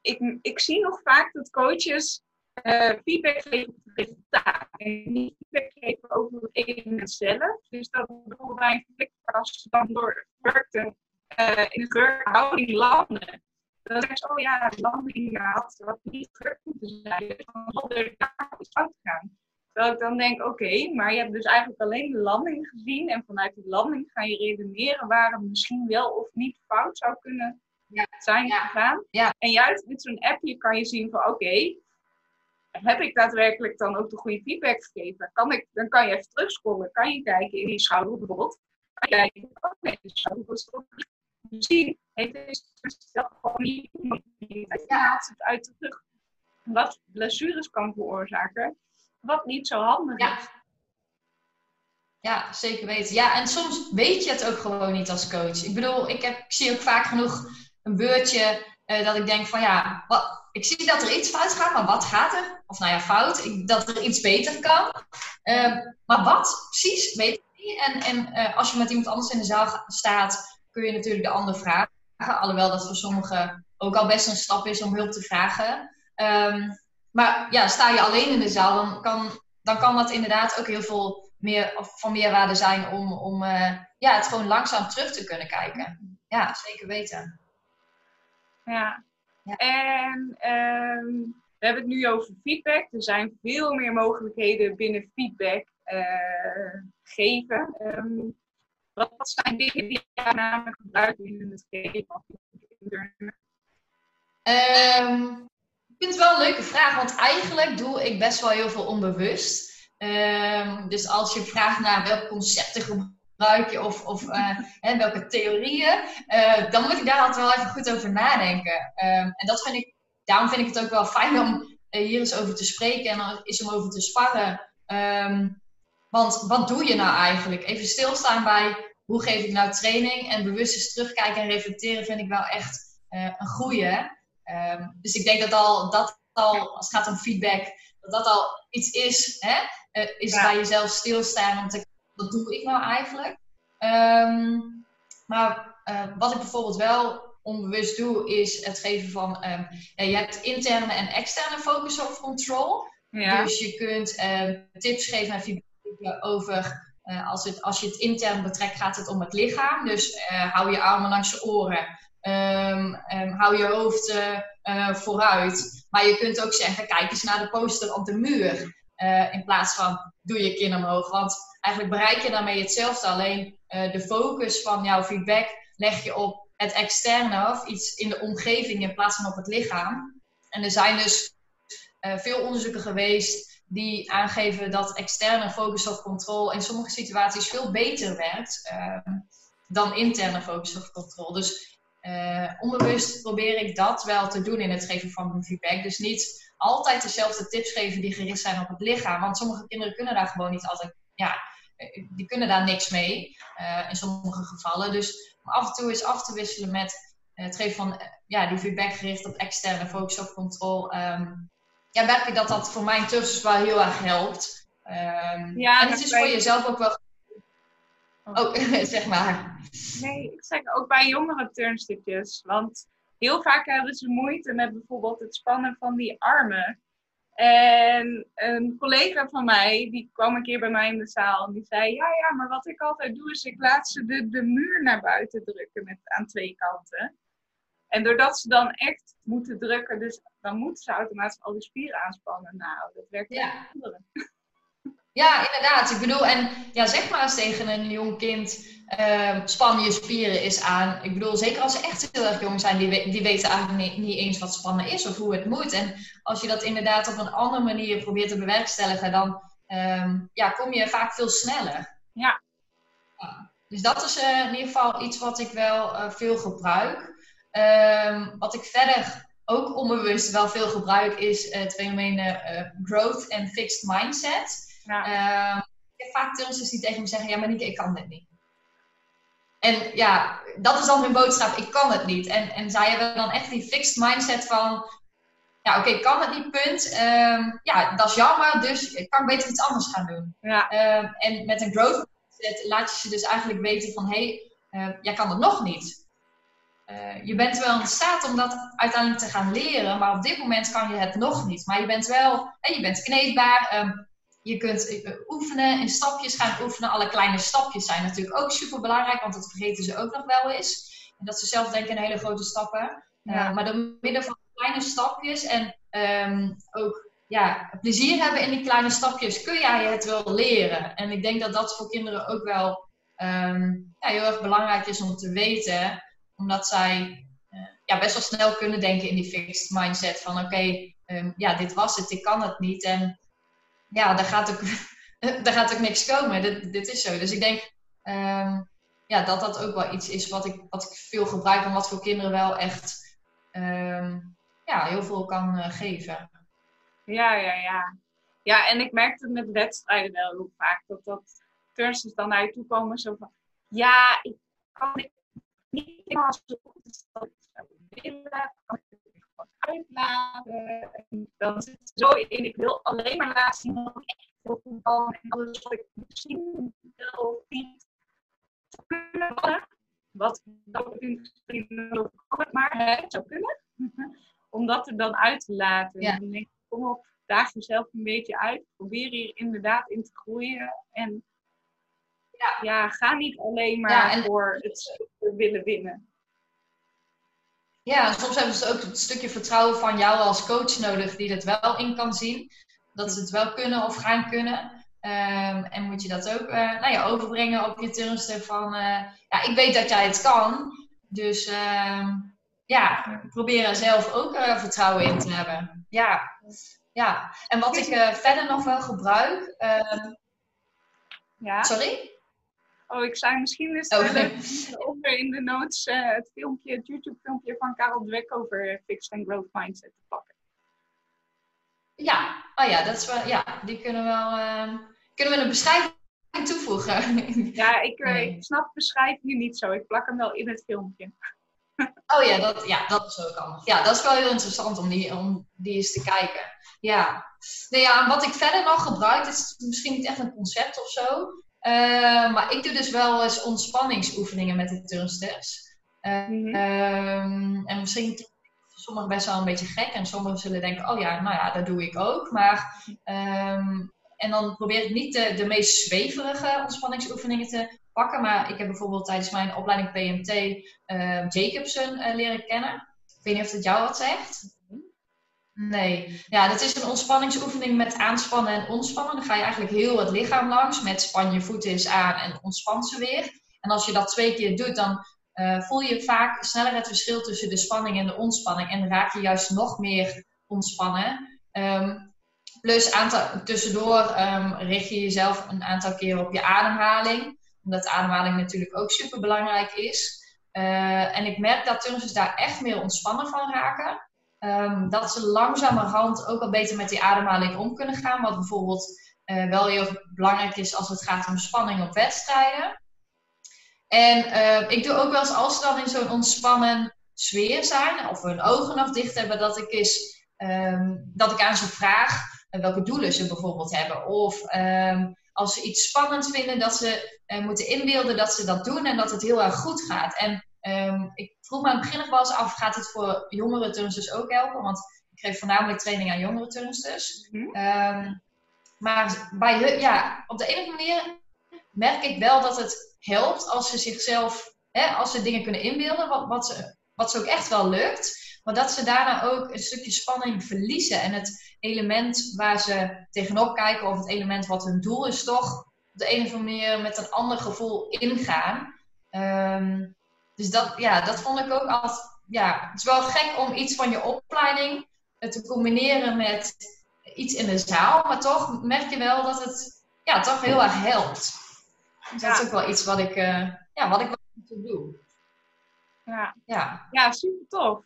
ik, ik zie nog vaak dat coaches uh, feedback geven op het resultaat. En niet feedback geven over het evenement zelf. Dus dat bijvoorbeeld bij een flikkast dan door werkte uh, in een geurhouding landen. Dan zeggen ze, oh ja, de landing had wat niet geurd moeten zijn. Dus dan zal er daar iets fout gaan. Terwijl ik dan denk, oké, okay, maar je hebt dus eigenlijk alleen de landing gezien. En vanuit die landing ga je redeneren waar het misschien wel of niet fout zou kunnen ja. zijn ja. gegaan. Ja. En juist met zo'n appje kan je zien van, oké, okay, heb ik daadwerkelijk dan ook de goede feedback gegeven? Kan ik, dan kan je even terugscrollen. Kan je kijken in die schouder bijvoorbeeld. Kan je kijken, oké, okay, de schouder toch Misschien heeft deze gewoon niet ja. haalt het uit de rug. Wat blessures kan veroorzaken. Wat niet zo handig ja. is. Ja, zeker weten. Ja, en soms weet je het ook gewoon niet als coach. Ik bedoel, ik, heb, ik zie ook vaak genoeg een beurtje uh, dat ik denk van ja, wat, ik zie dat er iets fout gaat, maar wat gaat er? Of nou ja, fout, ik, dat er iets beter kan. Uh, maar wat precies, weet ik niet. En, en uh, als je met iemand anders in de zaal staat, kun je natuurlijk de ander vragen. Alhoewel dat voor sommigen ook al best een stap is om hulp te vragen. Um, maar ja, sta je alleen in de zaal, dan kan, dan kan dat inderdaad ook heel veel meer, van meerwaarde zijn om, om uh, ja, het gewoon langzaam terug te kunnen kijken. Ja, zeker weten. Ja. Ja. En um, we hebben het nu over feedback. Er zijn veel meer mogelijkheden binnen feedback uh, geven. Um, wat zijn dingen die je namelijk gebruikt in het geven van feedback? Um, ik vind het wel een leuke vraag, want eigenlijk doe ik best wel heel veel onbewust. Um, dus als je vraagt naar welke concepten gebruik je of, of uh, hè, welke theorieën, uh, dan moet ik daar altijd wel even goed over nadenken. Um, en dat vind ik, daarom vind ik het ook wel fijn om uh, hier eens over te spreken en eens om over te sparren. Um, want wat doe je nou eigenlijk? Even stilstaan bij hoe geef ik nou training en bewust eens terugkijken en reflecteren vind ik wel echt een goede. Um, dus ik denk dat al, dat al, als het gaat om feedback, dat dat al iets is, hè? Uh, is ja. bij jezelf stilstaan om te wat doe ik nou eigenlijk? Um, maar uh, wat ik bijvoorbeeld wel onbewust doe, is het geven van, um, ja, je hebt interne en externe focus of control. Ja. Dus je kunt uh, tips geven en feedback over uh, als, het, als je het intern betrekt, gaat het om het lichaam. Dus uh, hou je armen langs je oren. Um, um, hou je hoofd vooruit. Maar je kunt ook zeggen, kijk eens naar de poster op de muur. in plaats van, doe je kin omhoog. Want eigenlijk bereik je daarmee hetzelfde. Alleen de focus van jouw feedback leg je op het externe of iets in de omgeving in plaats van op het lichaam. En er zijn dus veel onderzoeken geweest die aangeven dat externe focus op controle in sommige situaties veel beter werkt uh, dan interne focus op controle. Dus uh, onbewust probeer ik dat wel te doen in het geven van mijn feedback. Dus niet altijd dezelfde tips geven die gericht zijn op het lichaam. Want sommige kinderen kunnen daar gewoon niet altijd, ja, die kunnen daar niks mee uh, in sommige gevallen. Dus af en toe is af te wisselen met het geven van ja, die feedback gericht op externe focus op controle. Um, ja, merk ik dat dat voor mijn cursus wel heel erg helpt. Um, ja, en het is voor jezelf ook wel. Oh, zeg maar. Nee, ik zeg ook bij jongere turnstukjes. Want heel vaak hebben ze moeite met bijvoorbeeld het spannen van die armen. En een collega van mij, die kwam een keer bij mij in de zaal en die zei: Ja, ja, maar wat ik altijd doe, is ik laat ze de, de muur naar buiten drukken met, aan twee kanten. En doordat ze dan echt moeten drukken, dus dan moeten ze automatisch al die spieren aanspannen. Nou, dat werkt ja. anderen. Ja, inderdaad. Ik bedoel, en ja, zeg maar eens tegen een jong kind, uh, span je spieren is aan. Ik bedoel, zeker als ze echt heel erg jong zijn, die, die weten eigenlijk niet, niet, eens wat spannen is of hoe het moet. En als je dat inderdaad op een andere manier probeert te bewerkstelligen, dan um, ja, kom je vaak veel sneller. Ja. ja. Dus dat is uh, in ieder geval iets wat ik wel uh, veel gebruik. Um, wat ik verder ook onbewust wel veel gebruik, is het fenomeen growth en fixed mindset. Ja. Uh, ik heb vaak turnsters die tegen me zeggen, ja maar Nieke, ik kan dit niet. En ja, dat is dan hun boodschap, ik kan het niet. En, en zij hebben dan echt die fixed mindset van, ja oké, ik kan het niet, punt. Uh, ja, dat is jammer, dus ik kan beter iets anders gaan doen. Ja. Uh, en met een growth mindset laat je ze dus eigenlijk weten van, hé, hey, jij kan het nog niet. Uh, je bent wel in staat om dat uiteindelijk te gaan leren, maar op dit moment kan je het nog niet. Maar je bent wel, hey, je bent kneedbaar, um, je kunt eh, oefenen, in stapjes gaan oefenen. Alle kleine stapjes zijn natuurlijk ook super belangrijk, want dat vergeten ze ook nog wel eens. En dat ze zelf denken in hele grote stappen. Eh, ja. Uh, maar door middel van kleine stapjes en um, ook ja, plezier hebben in die kleine stapjes, kun jij het wel leren. En ik denk dat dat voor kinderen ook wel um, ja, heel erg belangrijk is om te weten, omdat zij uh, ja, best wel snel kunnen denken in die fixed mindset van oké, okay, um, ja, dit was het, ik kan het niet. En ja, daar gaat ook, daar gaat ook niks komen. Dit, dit is zo. Dus ik denk um, ja, dat dat ook wel iets is wat ik, wat ik veel gebruik en wat voor kinderen wel echt um, ja, heel veel kan uh, geven. Ja, ja, ja. Ja, en ik merk het met wedstrijden wel heel vaak. Dat dat turnsters dan naar je toe komen zo van... Ja, ik kan niet helemaal zo goed als ik willen. Uitlaten? En dan zit het zo in, ik wil alleen maar laten zien dat ik echt kan. En alles wat ik misschien wil niet kunnen Wat dat misschien maar hè, zou kunnen. Om dat er dan uit te laten. Ja. Dan denk ik, kom op, daag jezelf een beetje uit. Probeer hier inderdaad in te groeien. En ja, ja ga niet alleen maar ja, en... voor het willen winnen. Ja, soms hebben ze ook het stukje vertrouwen van jou als coach nodig die dat wel in kan zien. Dat ze het wel kunnen of gaan kunnen. Um, en moet je dat ook uh, nou ja, overbrengen op je turnster van... Uh, ja, ik weet dat jij het kan. Dus uh, ja, probeer er zelf ook uh, vertrouwen in te hebben. Ja, ja. En wat ik verder nog wel gebruik... Ehm, ja? Sorry? Oh, ik zei misschien is oh. onder in de notes uh, het filmpje, het YouTube-filmpje van Karel Dweck over Fixed and Growth Mindset te pakken. Ja, oh ja, dat is wel, ja, die kunnen we wel, uh, kunnen we een beschrijving toevoegen. Ja, ik, uh, ik snap beschrijving niet zo. Ik plak hem wel in het filmpje. Oh ja, dat, ja, dat is ook allemaal. Ja, dat is wel heel interessant om die, om die eens te kijken. Ja. Nee, ja, wat ik verder nog gebruik, is misschien niet echt een concept of zo. Uh, maar ik doe dus wel eens ontspanningsoefeningen met de turnsters. Uh, mm -hmm. um, en misschien sommigen best wel een beetje gek en sommigen zullen denken, oh ja, nou ja, dat doe ik ook. Maar, um, en dan probeer ik niet de, de meest zweverige ontspanningsoefeningen te pakken. Maar ik heb bijvoorbeeld tijdens mijn opleiding PMT uh, Jacobson uh, leren kennen. Ik weet niet of het jou wat zegt. Nee, ja, dat is een ontspanningsoefening met aanspannen en ontspannen. Dan ga je eigenlijk heel het lichaam langs met span je voeten eens aan en ontspan ze weer. En als je dat twee keer doet, dan uh, voel je vaak sneller het verschil tussen de spanning en de ontspanning. En raak je juist nog meer ontspannen. Um, plus aantal, tussendoor um, richt je jezelf een aantal keer op je ademhaling. Omdat ademhaling natuurlijk ook super belangrijk is. Uh, en ik merk dat turnsters daar echt meer ontspannen van raken. Um, dat ze langzamerhand ook al beter met die ademhaling om kunnen gaan. Wat bijvoorbeeld uh, wel heel belangrijk is als het gaat om spanning op wedstrijden. En uh, ik doe ook wel eens als ze dan in zo'n ontspannen sfeer zijn, of hun ogen nog dicht hebben, dat ik, is, um, dat ik aan ze vraag uh, welke doelen ze bijvoorbeeld hebben. Of als ze iets spannends vinden, dat ze moeten inbeelden dat ze dat doen en dat het heel erg goed gaat. En Um, ik vroeg me aan het begin nog wel eens af, gaat het voor jongere turnsters ook helpen? Want ik geef voornamelijk training aan jongere turnsters. Mm maar bij, ja, op de ene manier merk ik wel dat het helpt als ze zichzelf, hè, als ze dingen kunnen inbeelden, wat, wat, ze, wat ze ook echt wel lukt. Maar dat ze daarna ook een stukje spanning verliezen. En het element waar ze tegenop kijken, of het element wat hun doel is, toch op de een of andere manier met een ander gevoel ingaan. Ehm, dus dat, ja, dat vond ik ook altijd. Ja, het is wel gek om iets van je opleiding te combineren met iets in de zaal. Maar toch merk je wel dat het ja, toch heel erg helpt. Dus dat is ook wel iets wat ik, uh, ja, wat ik wel doe. Ja. Ja. ja, super tof.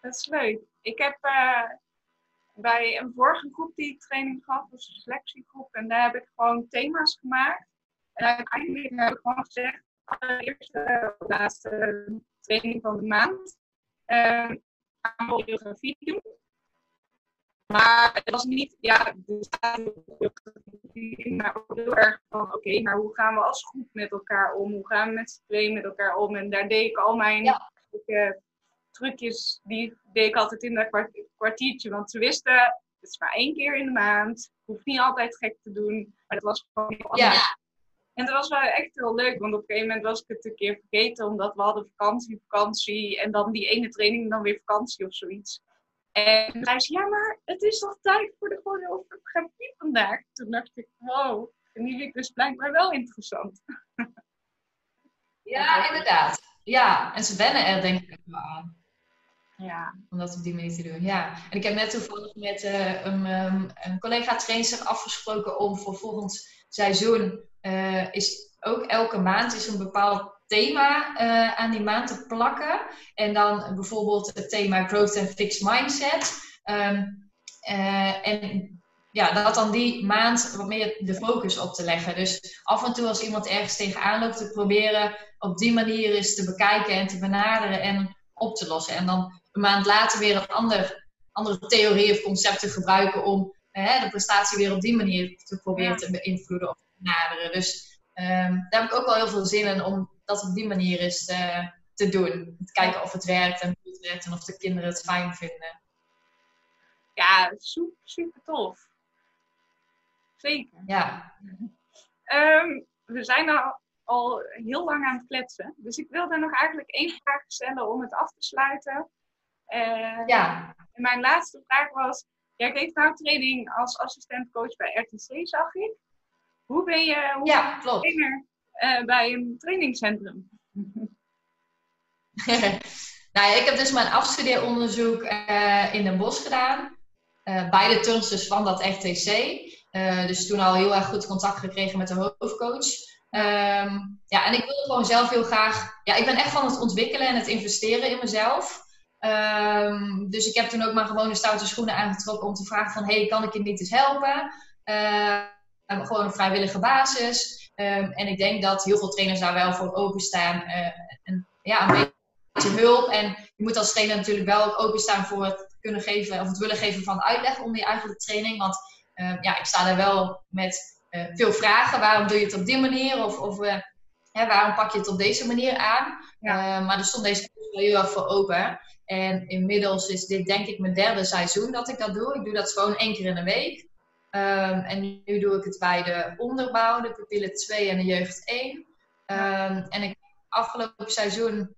Dat is leuk. Ik heb uh, bij een vorige groep die ik training gaf, was een selectiegroep, en daar heb ik gewoon thema's gemaakt. En uiteindelijk heb ik gewoon gezegd, de eerste laatste training van de maand, uh, we geografie doen. Maar het was niet, ja, maar ook heel erg van, oké, maar hoe gaan we als groep met elkaar om? Hoe gaan we met z'n tweeën met elkaar om? En daar deed ik al mijn ja. trucjes, die deed ik altijd in dat kwartiertje. Want ze wisten, het is maar één keer in de maand. Hoeft niet altijd gek te doen. Maar dat was gewoon heel anders. Ja. En dat was wel echt heel leuk, want op een gegeven moment was ik het een keer vergeten, omdat we hadden vakantie, vakantie en dan die ene training dan weer vakantie of zoiets. En hij zei, ja, maar het is toch tijd voor de choreografie vandaag? Toen dacht ik, wow, en die ik dus blijkbaar wel interessant. Ja, inderdaad. Ja, en ze wennen er denk ik wel aan. Ja. Om dat op die manier te doen, ja. En ik heb net toevallig met uh, een, um, een collega trainer afgesproken om voor volgend seizoen uh, is ook elke maand is een bepaald thema uh, aan die maand te plakken. En dan bijvoorbeeld het thema Growth and Fixed Mindset. Um, uh, en ja, dat dan die maand wat meer de focus op te leggen. Dus af en toe als iemand ergens tegenaan loopt, te proberen op die manier eens te bekijken en te benaderen en op te lossen. En dan een maand later weer een ander, andere theorie of concept te gebruiken om de prestatie weer op die manier te proberen te beïnvloeden of te benaderen. Dus um, daar heb ik ook wel heel veel zin in om dat op die manier is te, te doen. Te kijken of het werkt en hoe het werkt en of de kinderen het fijn vinden. Ja, super, super tof. Zeker. Ja. Um, we zijn al, al heel lang aan het kletsen. Dus ik wilde nog eigenlijk één vraag stellen om het af te sluiten. Uh, ja. En mijn laatste vraag was: jij geeft nou training als assistentcoach bij RTC, zag ik. Hoe ben je hoe ja, klopt. trainer uh, bij een trainingscentrum? nou ik heb dus mijn afstudeeronderzoek uh, in Den Bosch gedaan. Uh, bij de turnsters van dat RTC. dus toen al heel erg goed contact gekregen met de hoofdcoach. Um, ja, en ik wilde gewoon zelf heel graag... Ja, ik ben echt van het ontwikkelen en het investeren in mezelf. Um, dus ik heb toen ook maar gewoon de stoute schoenen aangetrokken om te vragen van... hey, kan ik je niet eens helpen? Uh, gewoon op vrijwillige basis. Um, en ik denk dat heel veel trainers daar wel voor openstaan. Uh, en, ja, een beetje hulp. En je moet als trainer natuurlijk wel openstaan voor het kunnen geven of het willen geven van uitleg onder je eigen training. Want ja, ik sta daar wel met uh, veel vragen. Waarom doe je het op die manier? Of, of uh, hè, waarom pak je het op deze manier aan? Ja. maar er stond deze wel heel erg voor open. En inmiddels is dit denk ik mijn derde seizoen dat ik dat doe. Ik doe dat gewoon één keer in de week. Um, en nu doe ik het bij de onderbouw, de pupillen 2 en de jeugd 1. Um, en ik, afgelopen seizoen,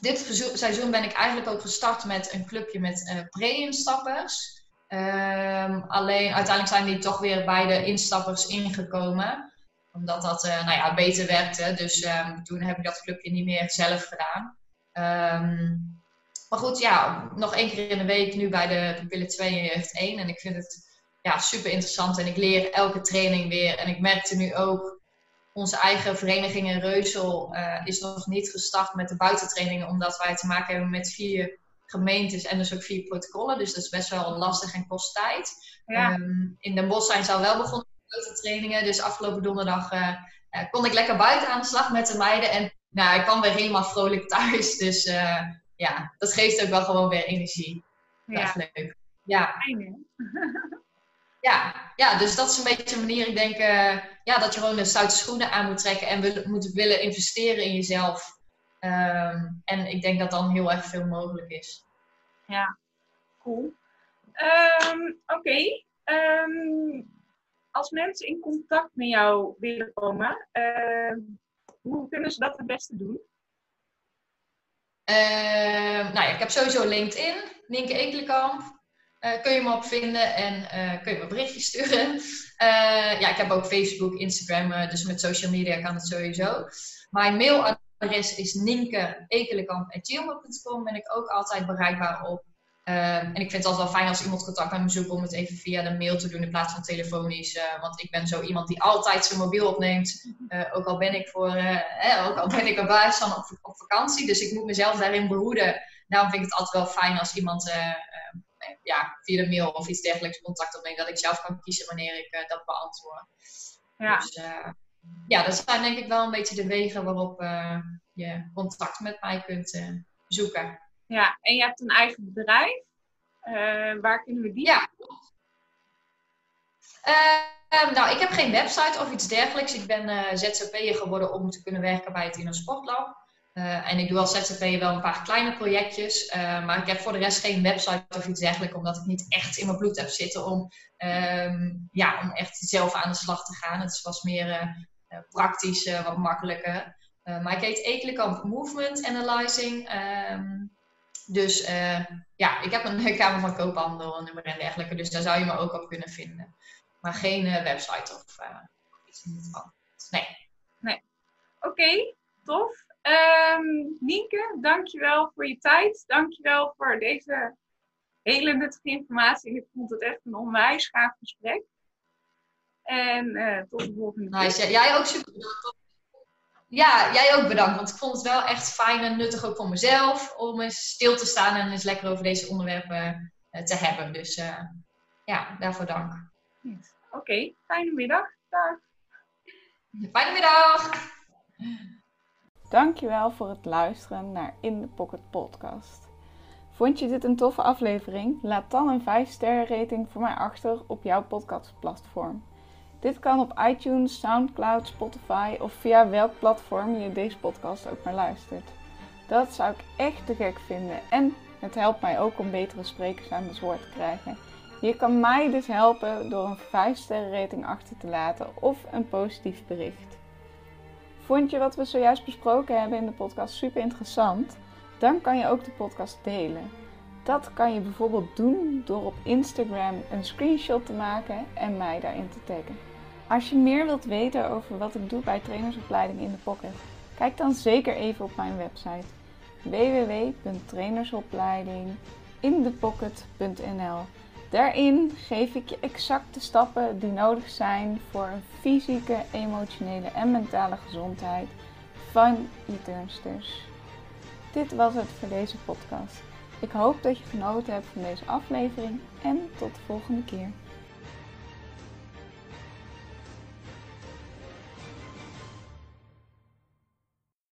dit seizoen ben ik eigenlijk ook gestart met een clubje met uh, pre-instappers. Um, alleen uiteindelijk zijn die toch weer bij de instappers ingekomen. Omdat dat uh, nou ja, beter werkte. Dus toen heb ik dat clubje niet meer zelf gedaan. Maar goed, ja, nog één keer in de week nu bij de pupillen 2 en jeugd 1. En ik vind het ja, super interessant en ik leer elke training weer. En ik merkte nu ook, onze eigen vereniging in Reusel uh, is nog niet gestart met de buitentrainingen, omdat wij te maken hebben met vier gemeentes en dus ook vier protocollen. Dus dat is best wel lastig en kost tijd. Ja. Um, in Den Bosch zijn ze al wel begonnen met buitentrainingen. Dus afgelopen donderdag uh, uh, kon ik lekker buiten aan de slag met de meiden. En nou, ik kwam weer helemaal vrolijk thuis. Dus ja, dat geeft ook wel gewoon weer energie. Ja. Echt leuk. Ja. Fijn, ja, ja, dus dat is een beetje een manier, ik denk, uh, ja, dat je gewoon de stoute schoenen aan moet trekken en wil, moet willen investeren in jezelf. Um, en ik denk dat dan heel erg veel mogelijk is. Ja, cool. Ehm, oké. Ehm, als mensen in contact met jou willen komen, ehm, hoe kunnen ze dat het beste doen? Nou ja, ik heb sowieso LinkedIn, Nienke Ekelenkamp. Uh, kun je me op vinden en uh, kun je me berichtjes sturen. Uh, ja, ik heb ook Facebook, Instagram, dus met social media kan het sowieso. Mijn mailadres is ninke.ekelenkamp.gmail.com ben ik ook altijd bereikbaar op. Ehm, en ik vind het altijd wel fijn als iemand contact met me zoekt om het even via de mail te doen in plaats van telefonisch. Uh, want ik ben zo iemand die altijd zijn mobiel opneemt. Uh, ook al ben ik voor, uh, ook al ben ik op, op, vakantie. Dus ik moet mezelf daarin behoeden. Daarom vind ik het altijd wel fijn als iemand ja, via de mail of iets dergelijks contact opneemt. Dat ik zelf kan kiezen wanneer ik dat beantwoord. Ja. Dus ja, dat zijn denk ik wel een beetje de wegen waarop je contact met mij kunt zoeken. Ja, en je hebt een eigen bedrijf. Uh, waar kunnen we die? Ja. Uh, nou, ik heb geen website of iets dergelijks. Ik ben uh, ZZP'er geworden om te kunnen werken bij het in een sportlab. en ik doe als ZZP'er wel een paar kleine projectjes. maar ik heb voor de rest geen website of iets dergelijks. Omdat ik niet echt in mijn bloed heb zitten om, ehm, ja, om echt zelf aan de slag te gaan. Het was meer praktisch, wat makkelijker. maar ik heet Ekelenkamp Movement Analyzing. Um, dus uh, ja, ik heb een Kamer van Koophandel, een nummer en dergelijke. Dus daar zou je me ook op kunnen vinden. Maar geen uh, website of uh, iets in het geval. Nee. Nee. Oké, okay, tof. Um, Nienke, dankjewel voor je tijd. Dankjewel voor deze hele nuttige informatie. Ik vond het echt een onwijs gaaf gesprek. En tot de volgende keer. Nice. Jij ook super ja, jij ook bedankt. Want ik vond het wel echt fijn en nuttig ook voor mezelf. Om eens stil te staan en eens lekker over deze onderwerpen uh, te hebben. Dus uh, ja, daarvoor dank. Oké, okay, fijne middag. Dag. Fijne middag. Dankjewel voor het luisteren naar In The Pocket podcast. Vond je dit een toffe aflevering? Laat dan een 5 sterren rating voor mij achter op jouw podcastplatform. Dit kan op iTunes, SoundCloud, Spotify of via welk platform je deze podcast ook maar luistert. Dat zou ik echt te gek vinden en het helpt mij ook om betere sprekers aan het woord te krijgen. Je kan mij dus helpen door een 5 sterren rating achter te laten of een positief bericht. Vond je wat we zojuist besproken hebben in de podcast super interessant? Dan kan je ook de podcast delen. Dat kan je bijvoorbeeld doen door op Instagram een screenshot te maken en mij daarin te taggen. Als je meer wilt weten over wat ik doe bij trainersopleiding in de pocket, kijk dan zeker even op mijn website www.trainersopleidingindepocket.nl. Daarin geef ik je exact de stappen die nodig zijn voor een fysieke, emotionele en mentale gezondheid van je turnsters. Dit was het voor deze podcast. Ik hoop dat je genoten hebt van deze aflevering en tot de volgende keer.